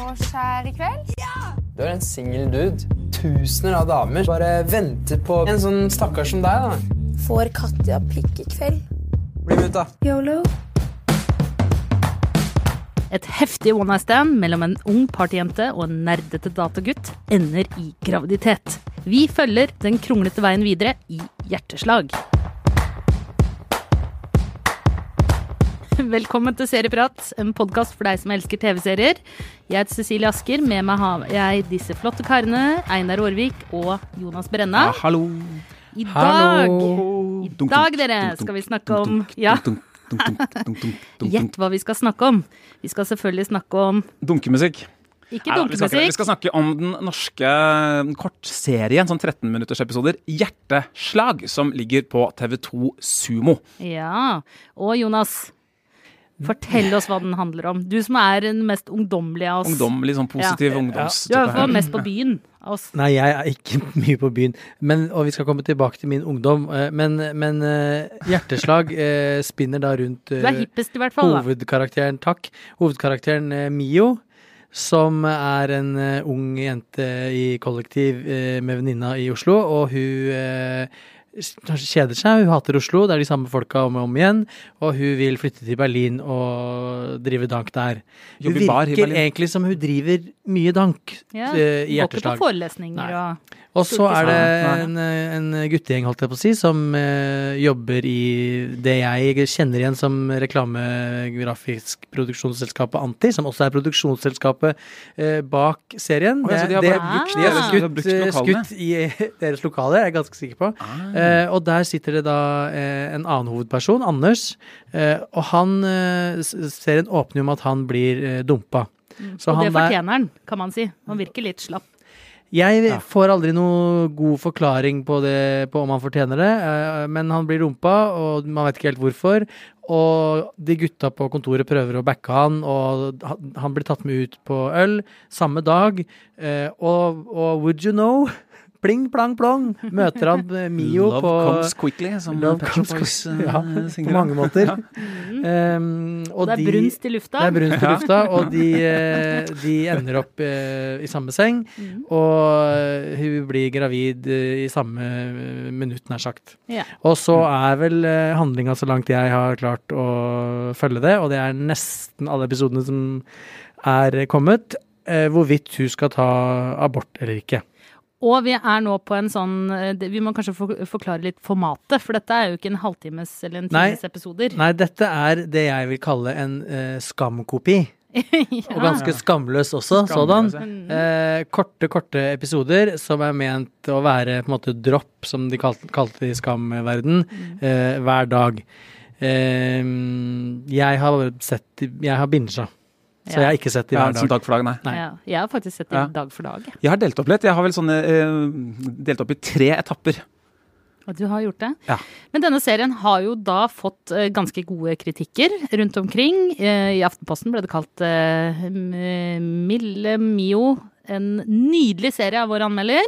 vorskjær i kveld? Du er en singel dude. Tusener av damer bare venter på en sånn stakkar som deg. da. Får Katja pikk i kveld? Bli med ut, da. Yolo? Et heftig one night stand mellom en ung partyjente og en nerdete datagutt ender i graviditet. Vi følger den kronglete veien videre i hjerteslag. Velkommen til Serieprat, en podkast for deg som elsker TV-serier. Jeg heter Cecilie Asker. Med meg har jeg disse flotte karene Einar Aarvik og Jonas Brenna. Ja, hallo. I dag, Hallo. i dag dere, skal vi snakke om Ja, gjett hva vi skal snakke om. Vi skal selvfølgelig snakke om Dunkemusikk. ikke dunkemusikk. vi, vi skal snakke om den norske kortserien, sånn 13 minutters episoder, Hjerteslag, som ligger på TV2 Sumo. Ja. Og Jonas, fortell oss hva den handler om. Du som er den mest ungdommelige av oss. Ungdommelig, sånn positiv Du er i hvert fall mest på byen av oss. Nei, jeg er ikke mye på byen. Men, og vi skal komme tilbake til min ungdom. eh, Men, men eh, hjerteslag eh, spinner da rundt Du er hippest i hvert fall, da. hovedkarakteren Takk. Hovedkarakteren Mio. Som er en ung jente i kollektiv med venninna i Oslo, og hun kjeder seg. Hun hater Oslo, det er de samme folka om og om igjen. Og hun vil flytte til Berlin og drive dank der. Hun Jobbe bar i virker Berlin. egentlig som hun driver mye dank Ja, eh, i Går ikke på hjerteslag. forelesninger Nei. og Og så er det en, en guttegjeng, holdt jeg på å si, som eh, jobber i det jeg kjenner igjen som reklamegrafisk produksjonsselskapet Anti, som også er produksjonsselskapet eh, bak serien. Å, ja, så de har det, bare brukt- de har skutt, brukt eh, lokalene. skutt i eh, deres lokale, er jeg ganske sikker på. Ah. Eh, og der sitter det da eh, en annen hovedperson, Anders, eh, og han eh, en åpning om at han blir eh, dumpa. Så Og han det fortjener han, kan man si. Han virker litt slapp. Jeg Ja. får aldri noe god forklaring på, det, på om han fortjener det, eh, men han blir dumpa, og man vet ikke helt hvorfor. Og de gutta på kontoret prøver å backe han, og han- han blir tatt med ut på øl samme dag. eh, Og, og would you know, pling plang plong, møter han eh, Mio Love på comes quickly, som Love comes Boys eh, ja, synger. på mange måter. Ja. Um, og det er de- brunst i lufta. det er brunst i lufta, og de, eh, de ender opp uh, i samme seng. Mm. Og hun blir gravid i samme minutt, nær sagt. Ja. Og så er vel handlinga så langt jeg har klart å følge det, og det er nesten alle episodene som er kommet, hvorvidt hun skal ta abort eller ikke. Og vi er nå på en sånn eh, Vi må kanskje forklare litt formatet, for dette er jo ikke en halvtimes eller en Nei. times episoder. Nei, dette er det jeg vil kalle en uh, skamkopi, og ganske skamløs også, Skamløs, sådan. ja. Mm. Eh, korte, korte episoder som er ment å være på en måte dropp, som de kalte, kalte det i skamverden, eh, hver dag. Eh, jeg har sett Jeg har binga, så Ja. jeg har ikke sett Ja, hver dag. dag for dag, nei. Nei. Ja, jeg har faktisk sett det Ja. dag for dag. jeg. Jeg har delt opp litt. Jeg har vel sånne eh, delt opp i tre etapper. Og du har gjort det. Ja. Men denne serien har jo da fått eh, ganske gode kritikker rundt omkring. Eh, I Aftenposten ble det kalt eh, Mille Mio. En nydelig serie av vår anmelder.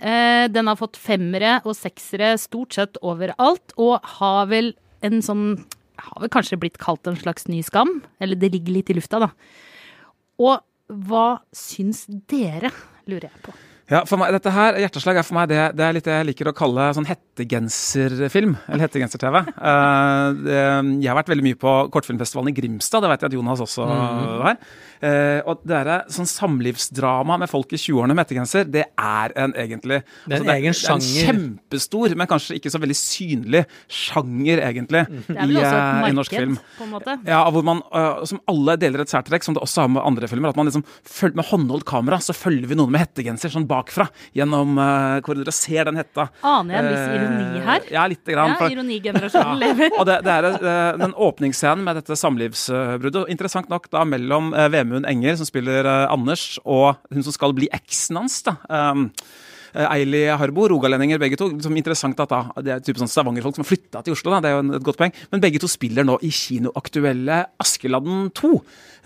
Eh, den har fått femmere og seksere stort sett overalt, og har vel en sånn Har vel kanskje blitt kalt en slags ny skam. Eller det ligger litt i lufta, da. Og hva syns dere, lurer jeg på. Ja, for meg, dette her, Hjerteslag er for meg det, det er litt det jeg liker å kalle sånn hettegenserfilm. Eller hettegenser-TV. Eh, jeg har vært veldig mye på kortfilmfestivalen i Grimstad, det vet jeg at Jonas også var. Eh, og det er sånn samlivsdrama med folk i 20-årene med hettegenser, det er en egentlig Det er en altså, egen det er en kjempestor, men kanskje ikke så veldig synlig sjanger, egentlig, mm. i, også eh, i norsk film. marked, på en måte. Ja, hvor man, uh, som alle deler et særtrekk, som det også har med andre filmer. At man liksom følger med håndholdt kamera, så følger vi noen med hettegenser sånn bakfra gjennom uh, korridorer og ser den hetta. Aner jeg en viss ironi her? Ja, lite grann. Ja, ironigenerasjonen ja. lever. og det, det er den åpningsscenen med dette samlivsbruddet. Interessant nok da mellom uh, Vemund Enger, som spiller eh, Anders, og hun som skal bli eksen hans. da. Um, eh, Eili Harbo, rogalendinger begge to. Som interessant at da, Det er type sånn Stavanger-folk som har flytta til Oslo, da, det er jo et godt poeng. Men begge to spiller nå i kinoaktuelle Askeladden 2.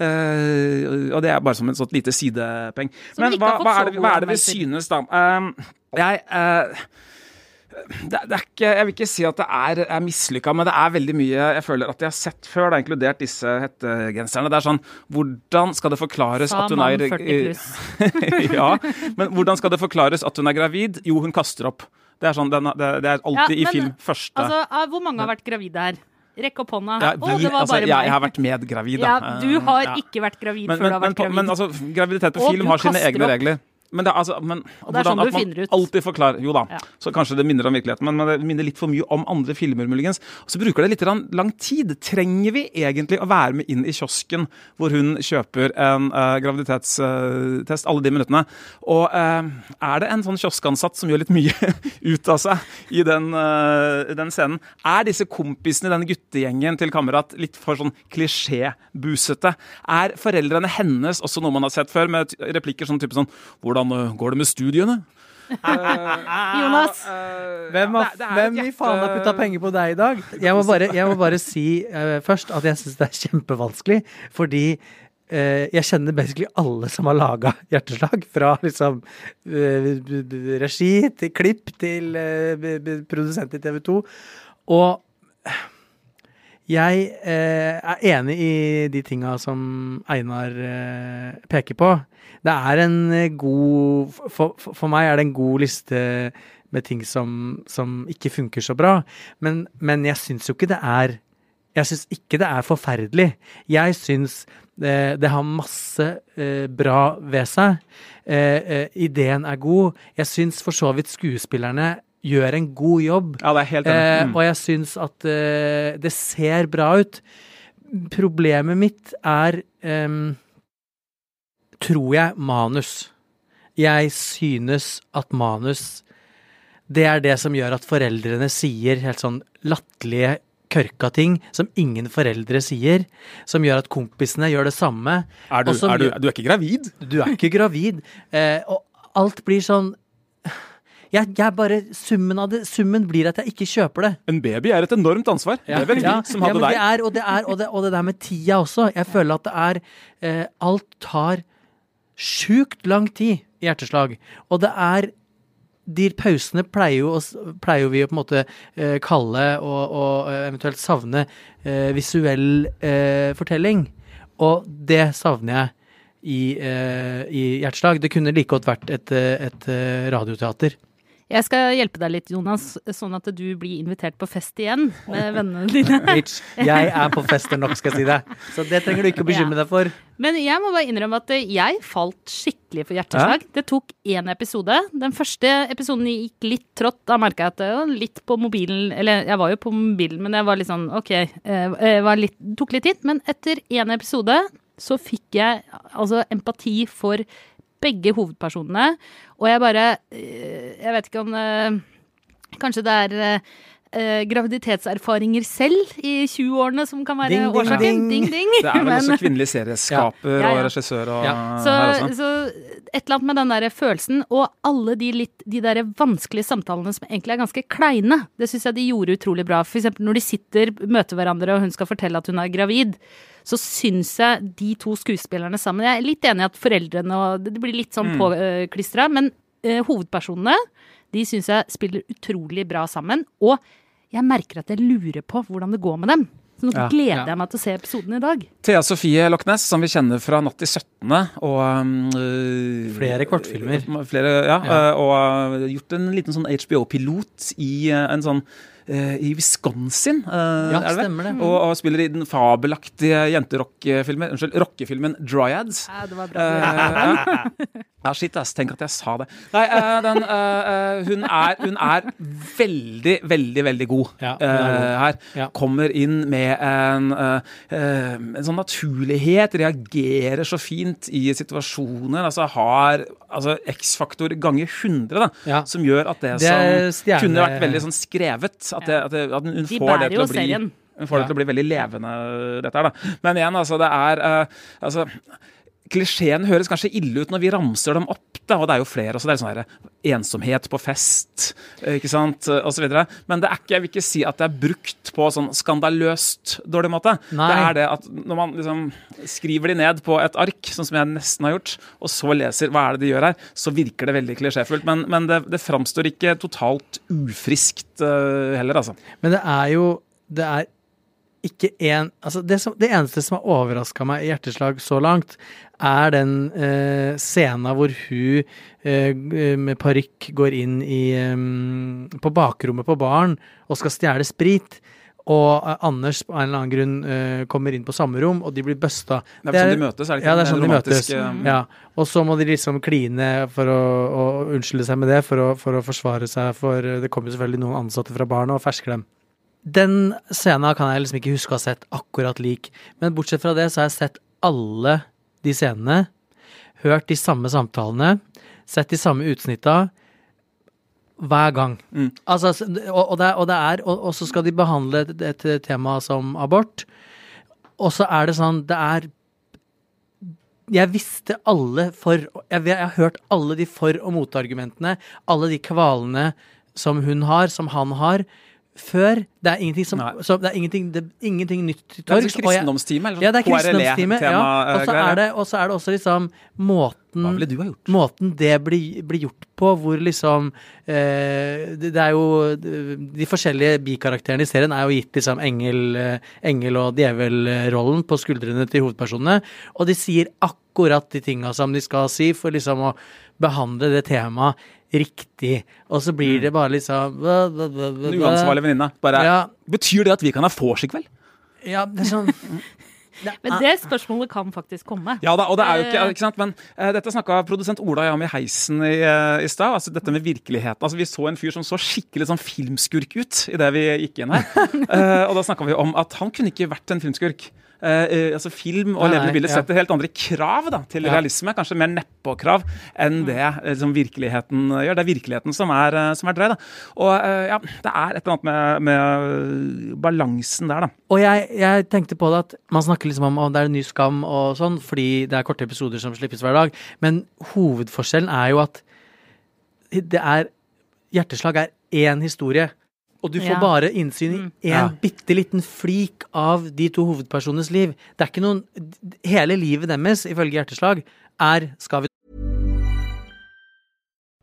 Uh, og det er bare som et sånt lite sidepeng. Men hva, hva, er det, hva er det vi synes, da? Um, jeg eh, det, det er ikke, Jeg vil ikke si at det er, er mislykka, men det er veldig mye jeg føler at jeg har sett før. Det har inkludert disse hettegenserne. Det er sånn Hvordan skal det forklares Sa at hun er 40 pluss. ja, men hvordan skal det forklares at hun er gravid? Jo, hun kaster opp. Det er, sånn, det, er alltid Ja, i film første Altså, ah, Hvor mange har vært gravide her? Rekk opp hånda. ja, Å, vi, det var altså, bare jeg, jeg har vært medgravid, Ja, du har Ja. ikke vært gravid men, før men, du har vært gravid. men altså, graviditet på film har sine egne opp. regler. Men, det, er altså, men Og det er sånn hvordan du at finner ut. alltid forklarer Jo da, Ja. så kanskje det minner om virkeligheten, men, men det minner litt for mye om andre filmer, muligens. Og så bruker det litt lang tid. Trenger vi egentlig å være med inn i kiosken hvor hun kjøper en uh, graviditetstest alle de minuttene? Og uh, er det en sånn kioskansatt som gjør litt mye ut av seg i den, eh, den scenen? Er disse kompisene i denne guttegjengen til kamerat litt for sånn klisjébusete? Er foreldrene hennes også noe man har sett før, med replikker sånn type sånn Hvordan eh, går det med studiene? Jonas. Hvem, har, Det- det hvem i faen har putta penger på deg i dag? Jeg må bare, jeg må bare si uh, først at jeg syns det er kjempevanskelig, fordi uh, jeg kjenner basically alle som har laga hjerteslag. Fra liksom eh, b- regi til klipp til eh, produsent i TV 2. Og jeg eh, er enig i de tinga som Einar eh, peker på. Det er en eh, god for, for, meg er det en god liste med ting som, som ikke funker så bra. Men, men jeg syns jo ikke det er Jeg syns ikke det er forferdelig. Jeg syns det, det har masse eh, bra ved seg. Eh, eh, ideen er god. Jeg syns for så vidt skuespillerne gjør en god jobb. Ja, det er helt Eh, enig. Mm. og jeg syns at eh, det ser bra ut. Problemet mitt er em, tror jeg, manus. Jeg synes at manus Det er det som gjør at foreldrene sier helt sånn latterlige, kørka ting som ingen foreldre sier. Som gjør at kompisene gjør det samme. Er du, som er du, du er ikke gravid? Du er ikke gravid. Eh, og alt blir sånn jeg, jeg bare, Summen av det, summen blir at jeg ikke kjøper det. En baby er et enormt ansvar. Det vet vi Ja, som hadde ja, det deg. er, og, det er, og, det, og det der med tida også. Jeg føler at det er eh, Alt tar sjukt lang tid i hjerteslag. Og det er De pausene pleier jo, pleier jo vi å på en måte eh, kalle og, og eh, eventuelt savne eh, visuell eh, fortelling. Og det savner jeg i, eh, i hjerteslag. Det kunne like godt vært et, et, et eh, radioteater. Jeg skal hjelpe deg litt, Jonas, sånn at du blir invitert på fest igjen med vennene dine. Bitch, jeg er på fester nok, skal jeg si deg. Så det trenger du ikke å bekymre deg for. Men jeg må bare innrømme at jeg falt skikkelig for hjerteslag. Det tok én episode. Den første episoden gikk litt trått. Da merka jeg at det var litt på mobilen Eller jeg var jo på mobilen, men jeg var litt sånn OK. eh, litt, tok litt tid. Men etter én episode så fikk jeg altså empati for begge hovedpersonene. Og jeg bare eh, Jeg vet ikke om eh, Kanskje det er eh, eh, graviditetserfaringer selv i 20-årene som kan være Ding, ding, årsaken. ding. Ding, ding. Det er vel Men- også kvinnelig serieskaper Ja, ja. og regissør og Ja. så, her også. så et eller annet med den der følelsen, og alle de, litt, de der vanskelige samtalene som egentlig er ganske kleine, det syns jeg de gjorde utrolig bra. For eksempel når de sitter, møter hverandre, og hun skal fortelle at hun er gravid, så syns jeg de to skuespillerne sammen Jeg er litt enig i at foreldrene og Det blir litt sånn påklistra, men uh, hovedpersonene, de syns jeg spiller utrolig bra sammen. Og jeg merker at jeg lurer på hvordan det går med dem. Så nå Ja, gleder ja. jeg meg til å se episoden i dag. Thea Sofie Lochnes, som vi kjenner fra Natt til 17. og øh, Flere kortfilmer. Flere, ja, Ja. uh, og gjort en liten sånn HBO-pilot i en sånn i Wisconsin, uh, Ja, er det stemmer det. Og, og spiller i den fabelaktige jenterockefilmen, Unnskyld, rockefilmen Dryads. Ja, det var bra. Ja, shit, ass. Tenk at jeg sa det. Nei, uh, den, uh, eh, hun, er, hun er veldig, veldig, veldig god, Ja, eh, her. Ja. Kommer inn med en, en sånn naturlighet, reagerer så fint i situasjoner. Altså har altså, X-faktor ganger 100, da, Ja. som gjør at det, Det som kunne vært veldig sånn skrevet, at, det, at, det, at hun De får det til å bli serien. hun får det til å bli veldig levende, dette her, da. Men igjen, altså, det er Altså klisjeen høres kanskje ille ut når vi ramser dem opp, da, og det er jo flere også. Det er sånn her ensomhet på fest, eh, ikke sant, så videre. Men det er ikke, jeg vil ikke si at det er brukt på sånn skandaløst dårlig måte. Nei. Det er det at når man liksom skriver de ned på et ark, sånn som jeg nesten har gjort, og så leser hva er det de gjør her, så virker det veldig klisjéfullt. Men, men det, det framstår ikke totalt ufriskt uh, heller, altså. Men det er jo Det er ikke en Altså, det, som, det eneste som har overraska meg i Hjerteslag så langt, er den eh, scenen hvor hun eh, med parykk går inn i eh, På bakrommet på baren og skal stjele sprit. Og eh, Anders på en eller annen grunn eh, kommer inn på samme rom, og de blir busta. Det er sånn de møtes, er det ikke? Ja, det er sånn de møtes. eh, Ja, Og så må de liksom kline for å, å unnskylde seg med det, for å, for å forsvare seg for Det kommer selvfølgelig noen ansatte fra barna og fersker dem. Den scenen kan jeg liksom ikke huske å ha sett akkurat lik, men bortsett fra det så har jeg sett alle de scenene, hørt de samme samtalene, sett de samme utsnitta hver gang. Mm. Altså, og, og, det, og det er Og, og så skal de behandle et, et tema som abort, og så er det sånn Det er jeg visste alle for jeg, jeg har hørt alle de for- og motargumentene. Alle de kvalene som hun har, som han har, før. Det er ingenting som, så, Det er ingenting, det, ingenting nytt til Det er torgs. sånn og jeg- kristendomstime, eller sånn Ja, det er kristendomstime. Ja. Og så eh, er, det- og så er det også liksom måten Hva ville du ha gjort? Måten det blir, blir gjort på, hvor liksom eh, det, det er jo De forskjellige bikarakterene i serien er jo gitt liksom engel, eh, engel- og djevelrollen på skuldrene til hovedpersonene, og de sier akkurat de tinga som de skal si for liksom å behandle det temaet riktig. Og så blir det bare liksom En uansvarlig venninne. Bare Ja. Betyr det at vi kan ha vors i kveld? Ja, det er sånn Men det spørsmålet kan faktisk komme. Ja da, og det er jo ikke, Eh. ikke sant, men uh, Dette snakka produsent Ola og jeg om i heisen i, uh, i stad. Altså dette med virkeligheten. Altså Vi så en fyr som så skikkelig sånn filmskurk ut idet vi gikk inn her. Uh, og da snakka vi om at han kunne ikke vært en filmskurk. Eh, eh, altså Film og Nei, levende bilder ja. setter helt andre krav da, til Ja. realisme. Kanskje mer nedpå-krav enn det eh, som virkeligheten gjør. Det er virkeligheten som er, eh, som er drøy. da. Og eh, ja, det er et eller annet med, med balansen der, da. Og jeg, jeg tenkte på det at man snakker liksom om om det er en ny skam og sånn, fordi det er korte episoder som slippes hver dag, men hovedforskjellen er jo at det er Hjerteslag er én historie. Og du får Ja. bare innsyn i Mm. én Ja. bitte liten flik av de to hovedpersonenes liv. Det er ikke noen Hele livet deres, ifølge Hjerteslag, er Skal vi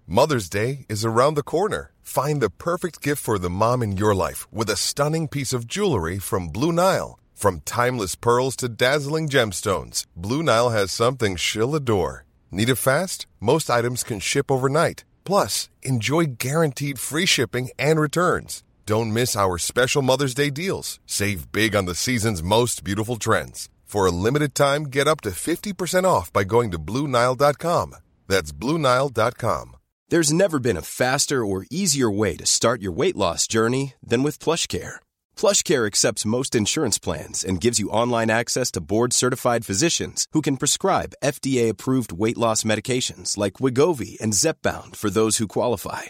Mother's Day is around the corner. Find the perfect gift for the mom in your life with a stunning piece of jewelry from Blue Nile. From timeless pearls to dazzling gemstones, Blue Nile has something she'll adore. Need it fast? Most items can ship overnight. Plus, enjoy guaranteed free shipping and returns. Don't miss our special Mother's Day deals. Save big on the season's most beautiful trends. For a limited time, get up to 50% off by going to BlueNile.com. That's BlueNile.com. There's never been a faster or easier way to start your weight loss journey than with PlushCare. PlushCare accepts most insurance plans and gives you online access to board-certified physicians who can prescribe FDA-approved weight loss medications like Wigovi and Zepbound for those who qualify.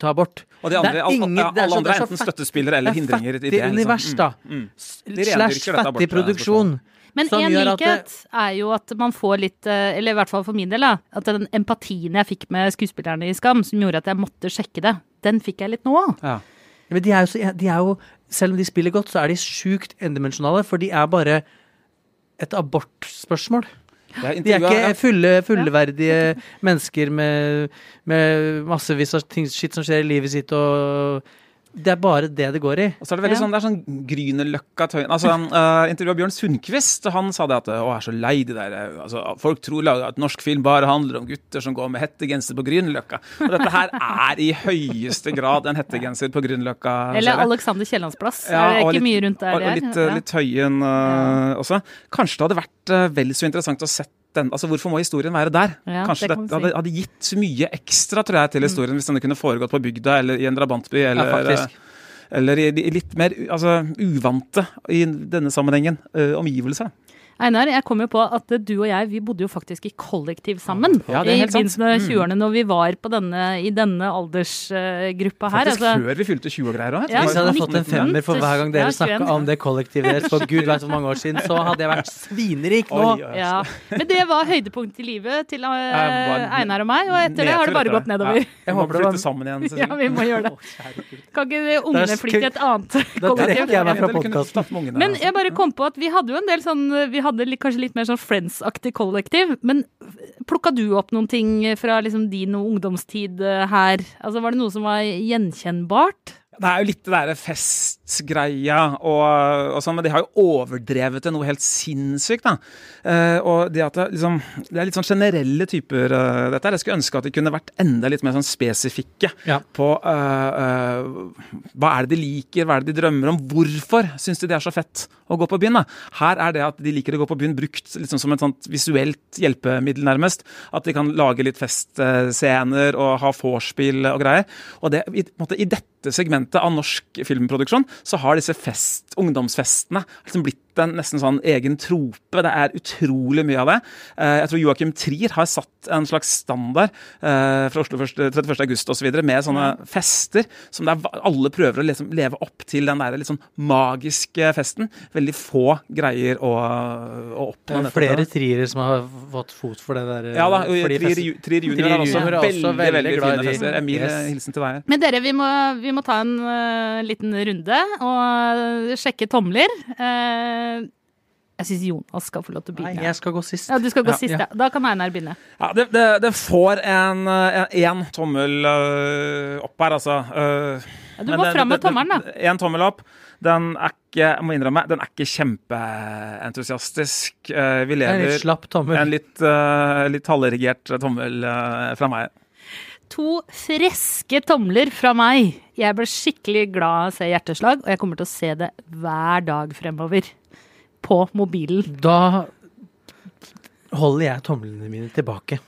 Ta abort? Og de andre, Det er ingen- alle, er alle andre er er enten støttespillere eller er hindringer i det. fattig liksom. univers, da. Mm, mm. Slash fattig produksjon. Men én en det- likhet er jo at man får litt, eh, eller i hvert fall for min del, da, at den empatien jeg fikk med skuespillerne i Skam, som gjorde at jeg måtte sjekke det, den fikk jeg litt nå òg. Ja. Men de er, jo de er jo Selv om de spiller godt, så er de sjukt endimensjonale, for de er bare et abortspørsmål. De er ikke fulle, fullverdige mennesker med, med massevis av ting, skitt som skjer i livet sitt, og det er bare det det går i. Og så er det veldig Ja. sånn, det er sånn Grünerløkka tøyen. Altså, uh, Intervjua Bjørn Sundquist, han sa det at å, jeg er så lei de der eh, altså, Folk tror at norsk film bare handler om gutter som går med hettegenser på Grünerløkka. Og dette her er i høyeste grad en hettegenser på Grünerløkka. Eller. Alexander Kiellands plass. Ja, er det og ikke litt- mye rundt der Og, og er? litt, ja. litt Tøyen uh, også. Kanskje det hadde vært uh, vel så interessant å sett den altså Hvorfor må historien være der? Ja, Kanskje det det, hadde, hadde gitt så mye ekstra tror jeg, til historien hvis den kunne foregått på bygda eller i en drabantby. Eller, uh, eller i, i litt mer altså, uvante i denne sammenhengen uh, omgivelser. Einar, jeg kom jo på at du og jeg vi bodde jo faktisk i kollektiv sammen. Ja, det er I begynnelsen av Mm. 20-årene når vi var på denne, i denne aldersgruppa her. Faktisk altså. før vi fylte 20 og greier òg. Ja, Hvis jeg hadde fått en femmer for hver gang dere ja, snakka om det kollektivet deres for gud veit hvor mange år siden, så hadde jeg vært svinrik nå. Ja. Men det var høydepunkt i livet til eh, Einar og meg, og etter det har det bare gått nedover. Ja. Jeg håper det var- sammen igjen. Ja, vi må gjøre det. Kan ikke ungene flytte i et annet kollektiv? Da trekker jeg meg fra podkasten. Men altså. jeg bare kom på at vi hadde jo en del sånn Vi hadde litt, kanskje litt mer sånn Friends-aktig kollektiv. Men plukka du opp noen ting fra liksom din ungdomstid eh, her? Altså Var det noe som var gjenkjennbart? Det er jo litt det derre festgreia og, og sånn, men de har jo overdrevet det noe helt sinnssykt, da. Uh, og det at det liksom Det er litt sånn generelle typer, uh, dette her. Jeg skulle ønske at de kunne vært enda litt mer sånn spesifikke Ja. på uh, hva er det de liker, hva er det de drømmer om, hvorfor syns de det er så fett å gå på byen, da. Her er det at de liker å gå på byen brukt liksom som et sånt visuelt hjelpemiddel, nærmest. At de kan lage litt festscener og ha vorspiel og greier. Og det, i, måte, i dette segmentet av norsk filmproduksjon så har disse fest, ungdomsfestene liksom blitt en nesten sånn egen trope. Det er utrolig mye av det. Eh, Jeg tror Joakim Trier har satt en slags standard eh, fra Oslo 1. 31. august osv. med sånne fester som det er, alle prøver å liksom leve opp til den der litt sånn magiske festen. Veldig få greier å, å Det er flere Trier triere som har fått fot for det der. Ja da, og Trier Trier junior Trier er også junior er også veldig, veldig veldig glad fine fester. Emil, Yes. hilsen til deg. Men dere, vi må, vi må ta en uh, liten runde og sjekke tomler. Eh, jeg syns Jonas skal få lov til å begynne. Nei, jeg skal gå sist. Ja, Du skal gå Ja. sist, ja. Da kan Einar begynne. Ja, det, det, det får en én tommel øh, opp her, altså. Øh, Ja, du må fram med tommelen, da. En tommel opp. Den er ikke, jeg må innrømme, den er ikke kjempeentusiastisk. Eh, vi Det er en litt slapp tommel. en litt, uh, litt halvregert tommel eh, fra meg. To friske tomler fra meg. Jeg ble skikkelig glad av å se Hjerteslag, og jeg kommer til å se det hver dag fremover. På mobilen. Da holder jeg tomlene mine tilbake.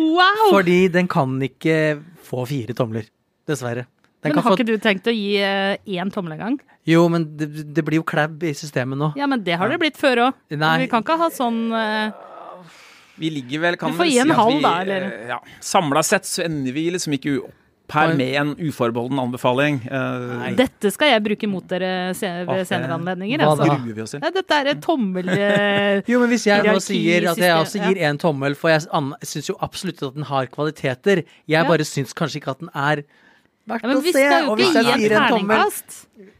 Wow! Fordi den kan ikke få fire tomler. Dessverre. Den Men har ikke du tenkt å gi eh, én tommel en gang? jo, men det, det blir jo klæbb i systemet nå. Ja, men det har det blitt før òg. Vi kan ikke ha sånn eh, Vi ligger vel, kan vel si at halv, vi, da, eller? eh, Ja, Samla sett så ender vi liksom ikke opp her med en uforbeholden anbefaling. Uh, Dette skal jeg bruke mot dere se ved senere anledninger. hva Altså. da? gruer vi oss til. Ja, dette er et tommel... eh, Jo, men hvis jeg nå sier at jeg også gir én tommel, for jeg syns jo absolutt at den har kvaliteter. Jeg Ja. bare syns kanskje ikke at den er verdt Ja, men å vi se. Og hvis jeg sier en tommel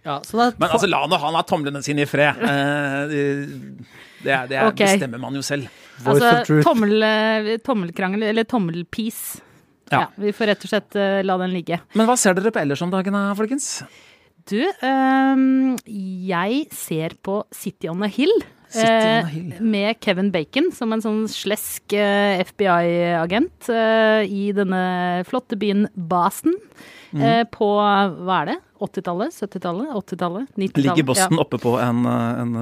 ja, så da, Men altså, la nå han ha tomlene sine i fred. Eh, det, det, er- det er, bestemmer man jo selv. Voice of Altså, truth. tommel, eh, tommelkrangel, eller tommelpis. Ja. Ja. Vi får rett og slett uh, la den ligge. Men hva ser dere på ellers om dagen, da, folkens? Du, um, jeg ser på City on a Hill. City on a eh, Med Kevin Bacon som en sånn slesk eh, FBI-agent eh, i denne flotte byen Boston. Mhm. eh, på hva er det? 80-tallet? 70-tallet? 80-tallet? 90-tallet? Ligger Boston Ja. oppe på en, eh, en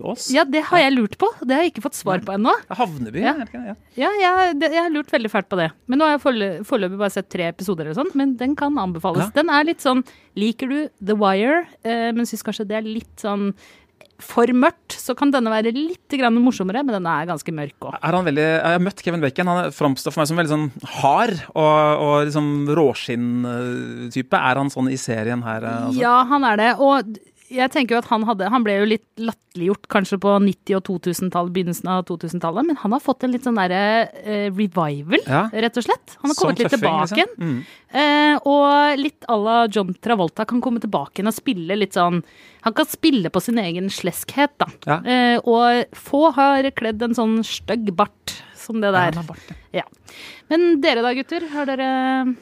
eh, ås? ja, det har jeg lurt på. Det har jeg ikke fått svar på ennå. Havneby? Ja. Ja. Ja, jeg, det, jeg har lurt veldig fælt på det. Men nå har jeg forelø- foreløpig bare sett tre episoder, eller sånn, men den kan anbefales. Den er litt sånn Liker du The Wire, eh, men syns kanskje det er litt sånn for mørkt, så kan denne være litt grann morsommere, men den er ganske mørk òg. Jeg har møtt Kevin Bacon. Han framstår for meg som veldig sånn hard og, og liksom råskinn-type. Er han sånn i serien her? eh, Altså? Ja, han er det. Og jeg tenker jo at han hadde Han ble jo litt latterliggjort kanskje på 90- og 2000-tallet, begynnelsen av 2000-tallet, men han har fått en litt sånn derre uh, revival, Ja. rett og slett. Han har Som kommet litt tøffing, tilbake igjen. liksom. Mm. Uh, og litt à la John Travolta kan komme tilbake igjen og spille litt sånn Han kan spille på sin egen sleskhet, da. Ja. Uh, og få har kledd en sånn stygg bart som det der. ja. Ja. Men dere da, gutter? Har dere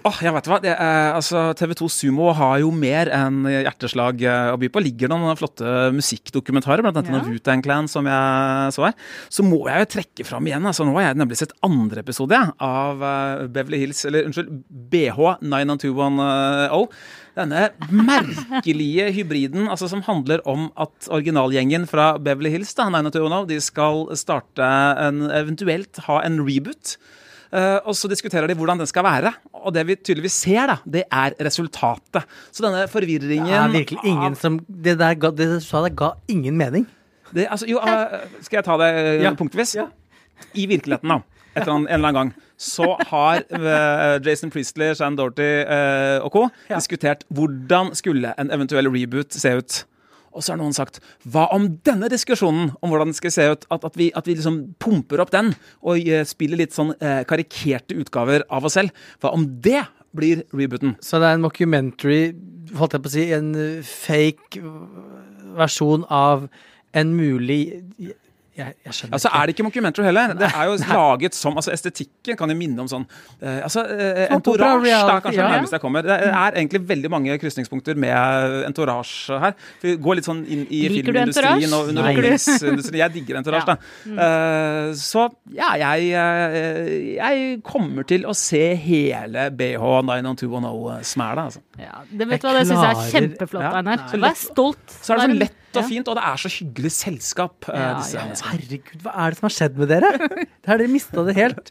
Åh, jeg vet hva. Det er, altså, TV2 Sumo har jo mer enn hjerteslag eh, å by på. Ligger noen flotte musikkdokumentarer, blant annet Ja. noen Wu-Tang Clan som jeg så her. Så må jeg jo trekke fram igjen. altså Nå har jeg nemlig sett andre episode av eh, Beverly Hills, eller unnskyld, BH 90210. Denne merkelige hybriden altså som handler om at originalgjengen fra Beverly Hills da, 90210, de skal starte en, eventuelt ha en reboot. Uh, og så diskuterer de hvordan den skal være. Og det vi tydeligvis ser, da, det er resultatet. Så denne forvirringen Det er virkelig ingen som Det der ga, det sa det ga ingen mening. det, altså, jo, uh, Skal jeg ta det uh, Ja. punktvis? Ja. I virkeligheten, da, eller annet, en eller annen gang, så har eh, Jason Priestley, Shan Dorty eh, og co. Ja. diskutert hvordan skulle en eventuell reboot se ut. Og så har noen sagt hva om denne diskusjonen om hvordan det skal se ut, at, at, vi, at vi liksom pumper opp den og eh, spiller litt sånn karikerte utgaver av oss selv? Hva om det blir rebooten? Så det er en mockumentary, holdt jeg på å si, en fake versjon av en mulig Jeg, jeg skjønner Altså ikke. er det ikke mockumentary heller. Det er jo laget som altså Estetikken kan jo minne om sånn eh, altså, eh, Sånn Entourage da, kanskje ja. det nærmeste jeg kommer. Det er egentlig veldig mange krysningspunkter med entourage her. Vi går litt sånn inn i Liker filmindustrien og underholdningsindustrien. Jeg digger entourage, Ja. da. Uh, så ja, jeg, eh, jeg kommer til å se hele BH 90210-smæla, altså. ja, det Vet du hva, det syns jeg er kjempeflott, Ja. Einar. Så Vær stolt. Så er det så Vær- lett og Ja. fint, og det er så hyggelig selskap. eh, Ja, disse ja, ja. menneskene. Herregud, hva er det som har skjedd med dere? Det har dere mista det helt.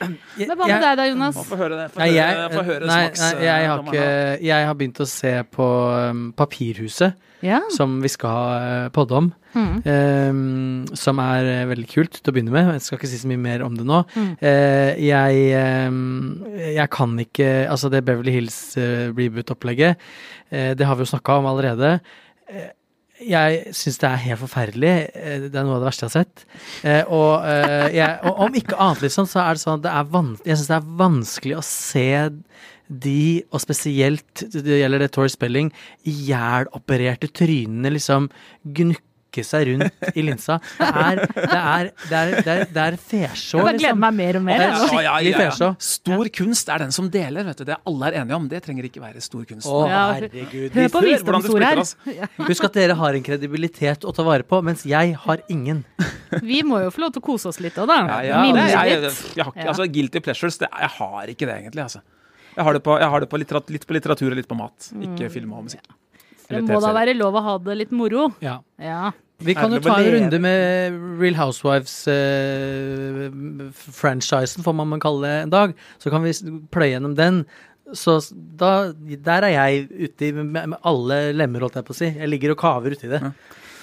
Men hva med deg da, Jonas? Få høre det. Få høre, jeg, få høre nei, smaks, nei, jeg, har eh, ikke, jeg har begynt å se på um, Papirhuset, Ja. som vi skal ha uh, podde om. Mm. Um, som er uh, veldig kult til å begynne med. Jeg skal ikke si så mye mer om det nå. Mm. Uh, jeg, um, jeg kan ikke Altså, det Beverly Hills uh, reboot-opplegget, uh, det har vi jo snakka om allerede. Jeg syns det er helt forferdelig. Eh, Det er noe av det verste jeg har sett. Eh, og, eh, jeg, og om ikke annet, liksom, så er det sånn at det er vanskelig, jeg syns det er vanskelig å se de, og spesielt det gjelder det Tori Spelling, ihjelopererte trynene liksom gnukke seg rundt i linsa. Det er, det er, det er, det er, det er fesjå, Jeg bare gleder liksom. meg mer og mer. Ja, jeg, ja, ja, fesjå. Stor kunst er den som deler, vet du. Det alle er enige om. Det trenger ikke være stor kunst. Å, herregud. Hør på Hør hvordan det visdomsord her. oss. Husk at dere har en kredibilitet å ta vare på, mens jeg har ingen. Vi må jo få lov til å kose oss litt òg, da. Ja, ja, Mimre det, jeg, jeg, litt. jeg har ikke, altså, guilty pleasures, det, jeg har ikke det egentlig. Altså. Jeg har det, på, jeg har det på litterat, litt på litteratur og litt på mat. Ikke film og musikk. Det må da være lov å ha det litt moro. Ja. Ja. Vi kan jo ta en runde med Real Housewives-franchisen, får man kalle det en dag. Så kan vi pløye gjennom den. Så da, der er jeg ute med, med alle lemmer, holdt jeg på å si. Jeg ligger og kaver uti det.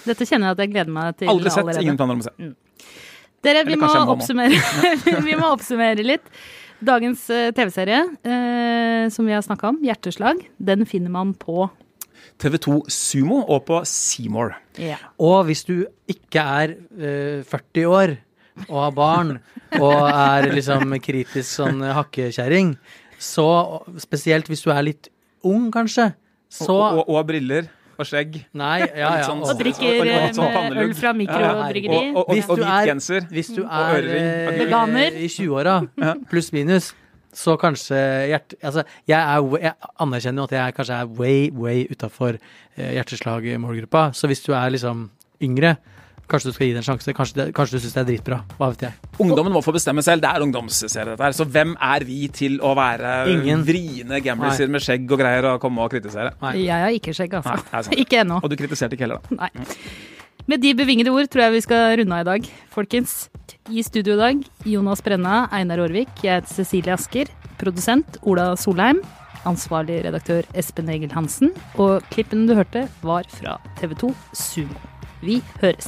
Dette kjenner jeg at jeg gleder meg til Aldri sett, allerede. ingen planer om å se. Dere, vi må, vi må oppsummere litt. Dagens eh, TV-serie eh, som vi har snakka om, 'Hjerteslag', den finner man på TV2 Sumo og på Seymour. ja. Og hvis du ikke er uh, 40 år og har barn og er liksom kritisk sånn hakkekjerring, så spesielt hvis du er litt ung, kanskje, så Og, og, og briller og skjegg. Nei, ja, ja. sånn- Og drikker Og- og- eh, og sånn med øl fra mikrobryggeri. Og, og, og, Hvis og du hvit er- genser. Hvis du Og er ørering. eh, Veganer. i 20-åra, pluss minus, så kanskje hjert, Altså, jeg, er, jeg anerkjenner jo at jeg kanskje er way, way utafor eh, hjerteslag-målgruppa. Så hvis du er liksom yngre, kanskje du skal gi det en sjanse. Kanskje, det, kanskje du syns det er dritbra. Hva vet jeg. Ungdommen må få bestemme selv. Det er ungdomsserie, dette her. Så hvem er vi til å være Ingen. vriene gambliser med skjegg og greier og komme og kritisere? Nei. Jeg har ikke skjegg, altså. Nei, ikke ennå. Og du kritiserte ikke heller, da. Nei. Med de bevingede ord tror jeg vi skal runde av i dag, folkens. I studio i dag, Jonas Brenna, Einar Aarvik, jeg heter Cecilie Asker, produsent Ola Solheim, ansvarlig redaktør Espen Egil Hansen, og klippen du hørte var fra TV 2 Sumo. Vi høres.